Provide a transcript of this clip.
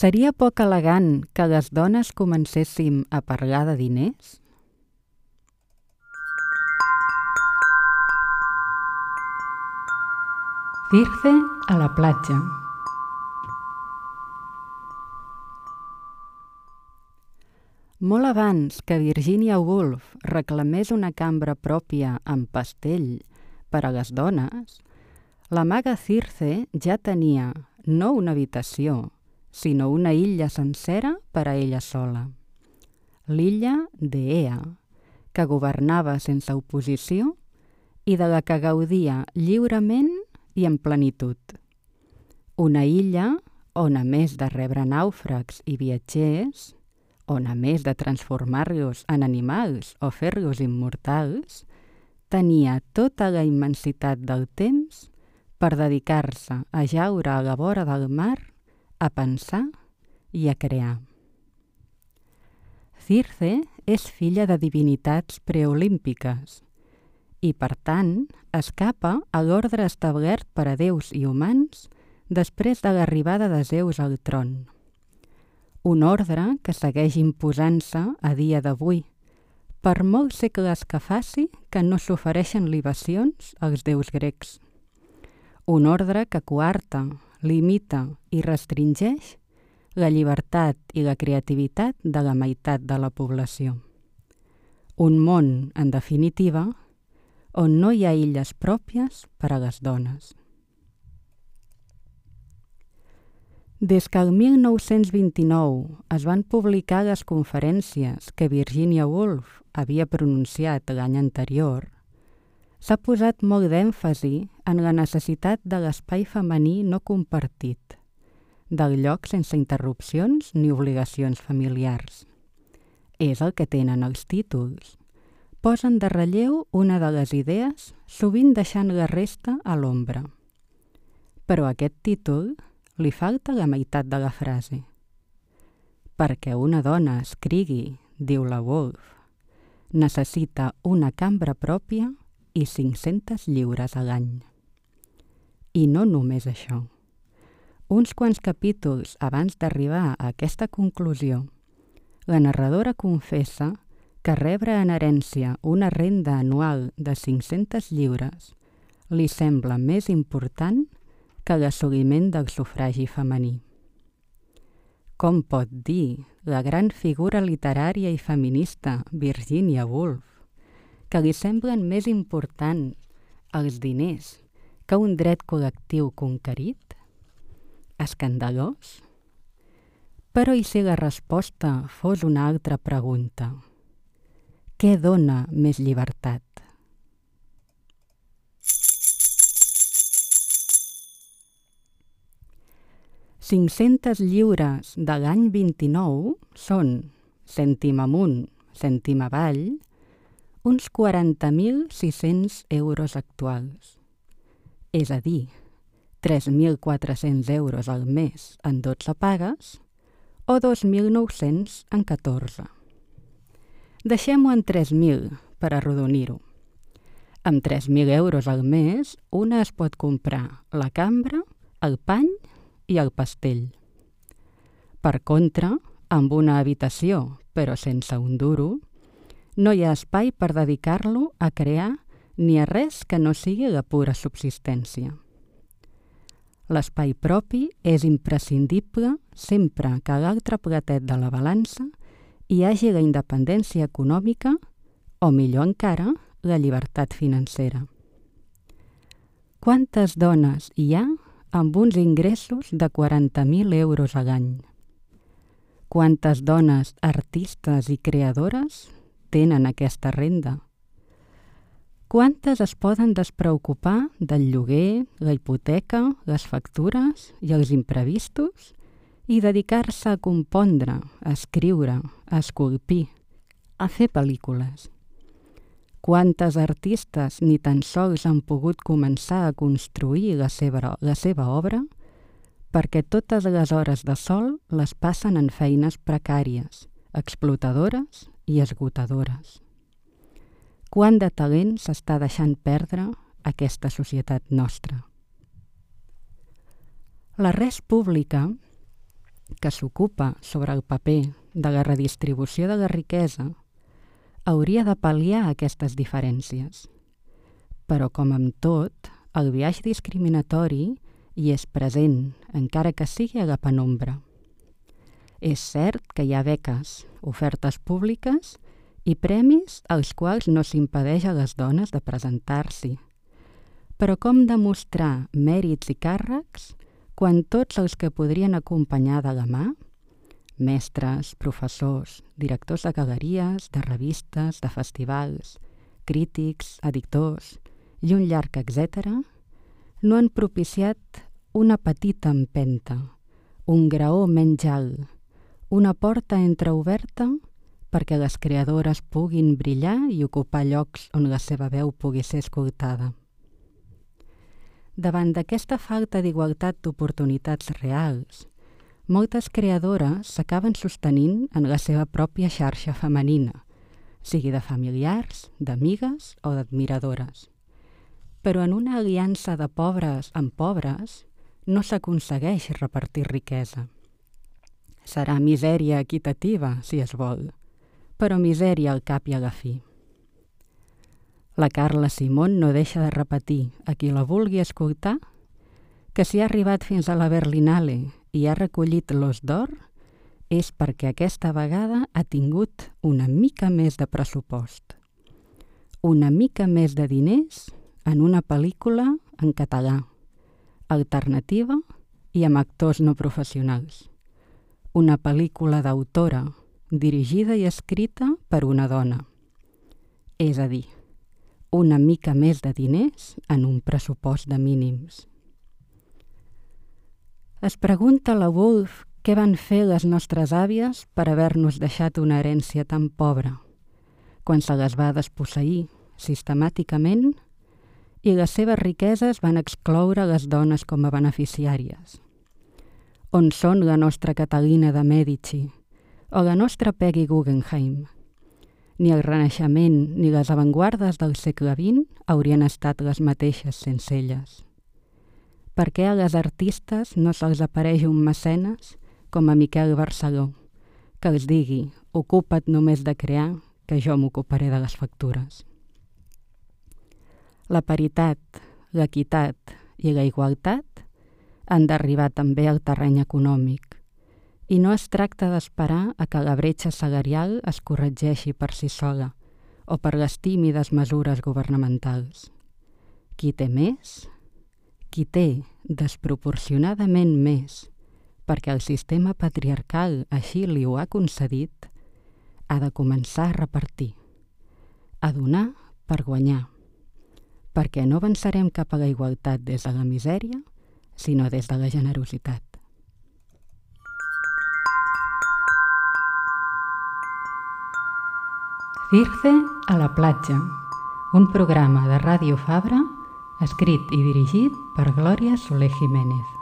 Seria poc elegant que les dones comencéssim a parlar de diners? Circe a la platja. Molt abans que Virginia Woolf reclamés una cambra pròpia amb pastell per a les dones, la maga Circe ja tenia no una habitació, sinó una illa sencera per a ella sola. L'illa d'Ea, que governava sense oposició i de la que gaudia lliurement i en plenitud. Una illa on, a més de rebre nàufrags i viatgers, on, a més de transformar-los en animals o fer-los immortals, tenia tota la immensitat del temps per dedicar-se a jaure a la vora del mar, a pensar i a crear. Circe és filla de divinitats preolímpiques i, per tant, escapa a l'ordre establert per a déus i humans després de l'arribada de Zeus al tron. Un ordre que segueix imposant-se a dia d'avui, per molts segles que faci que no s'ofereixen libacions als déus grecs. Un ordre que coarta, limita i restringeix la llibertat i la creativitat de la meitat de la població. Un món, en definitiva, on no hi ha illes pròpies per a les dones. Des que el 1929 es van publicar les conferències que Virginia Woolf havia pronunciat l'any anterior, s'ha posat molt d'èmfasi en la necessitat de l'espai femení no compartit, del lloc sense interrupcions ni obligacions familiars. És el que tenen els títols, posen de relleu una de les idees, sovint deixant la resta a l'ombra. Però aquest títol li falta la meitat de la frase. Perquè una dona escrigui, diu la Wolf, necessita una cambra pròpia i 500 lliures a l'any. I no només això. Uns quants capítols abans d'arribar a aquesta conclusió, la narradora confessa que rebre en herència una renda anual de 500 lliures li sembla més important que l'assoliment del sufragi femení. Com pot dir la gran figura literària i feminista Virginia Woolf que li semblen més important els diners que un dret col·lectiu conquerit? Escandalós? Però i si la resposta fos una altra pregunta? Què dona més llibertat? Cinc-centes lliures de l'any 29 són, cèntim amunt, cèntim avall, uns 40.600 euros actuals. És a dir, 3.400 euros al mes en 12 pagues o 2.900 en 14. Deixem-ho en 3.000 per arrodonir-ho. Amb 3.000 euros al mes, una es pot comprar la cambra, el pany i el pastell. Per contra, amb una habitació, però sense un duro, no hi ha espai per dedicar-lo a crear ni a res que no sigui la pura subsistència. L'espai propi és imprescindible sempre que l'altre platet de la balança hi hagi la independència econòmica o, millor encara, la llibertat financera. Quantes dones hi ha amb uns ingressos de 40.000 euros a l'any? Quantes dones artistes i creadores tenen aquesta renda? Quantes es poden despreocupar del lloguer, la hipoteca, les factures i els imprevistos i dedicar-se a compondre, a escriure, a esculpir, a fer pel·lícules. Quantes artistes ni tan sols han pogut començar a construir la seva, la seva obra perquè totes les hores de sol les passen en feines precàries, explotadores i esgotadores. Quant de talent s'està deixant perdre aquesta societat nostra? La res pública que s'ocupa sobre el paper de la redistribució de la riquesa, hauria de pal·liar aquestes diferències. Però, com amb tot, el viatge discriminatori hi és present, encara que sigui a la penombra. És cert que hi ha beques, ofertes públiques i premis als quals no s'impedeix a les dones de presentar-s'hi. Però com demostrar mèrits i càrrecs quan tots els que podrien acompanyar de la mà, mestres, professors, directors de galeries, de revistes, de festivals, crítics, editors i un llarg etc., no han propiciat una petita empenta, un graó menys alt, una porta entreoberta perquè les creadores puguin brillar i ocupar llocs on la seva veu pugui ser escoltada. Davant d'aquesta falta d'igualtat d'oportunitats reals, moltes creadores s'acaben sostenint en la seva pròpia xarxa femenina, sigui de familiars, d'amigues o d'admiradores. Però en una aliança de pobres amb pobres no s'aconsegueix repartir riquesa. Serà misèria equitativa, si es vol, però misèria al cap i a la fi. La Carla Simón no deixa de repetir a qui la vulgui escoltar que si ha arribat fins a la Berlinale i ha recollit l'os d'or és perquè aquesta vegada ha tingut una mica més de pressupost, una mica més de diners en una pel·lícula en català, alternativa i amb actors no professionals. Una pel·lícula d'autora, dirigida i escrita per una dona. És a dir, una mica més de diners en un pressupost de mínims. Es pregunta la Wolf què van fer les nostres àvies per haver-nos deixat una herència tan pobra, quan se les va desposseir sistemàticament i les seves riqueses van excloure les dones com a beneficiàries. On són la nostra Catalina de Medici o la nostra Peggy Guggenheim? Ni el Renaixement ni les avantguardes del segle XX haurien estat les mateixes sense elles. Per què a les artistes no se'ls apareix un mecenes com a Miquel Barceló, que els digui ocupa't només de crear, que jo m'ocuparé de les factures. La paritat, l'equitat i la igualtat han d'arribar també al terreny econòmic, i no es tracta d'esperar a que la bretxa salarial es corregeixi per si sola o per les tímides mesures governamentals. Qui té més? Qui té desproporcionadament més perquè el sistema patriarcal així li ho ha concedit, ha de començar a repartir, a donar per guanyar, perquè no avançarem cap a la igualtat des de la misèria, sinó des de la generositat. Circe a la platja, un programa de Ràdio Fabra escrit i dirigit per Glòria Soler Jiménez.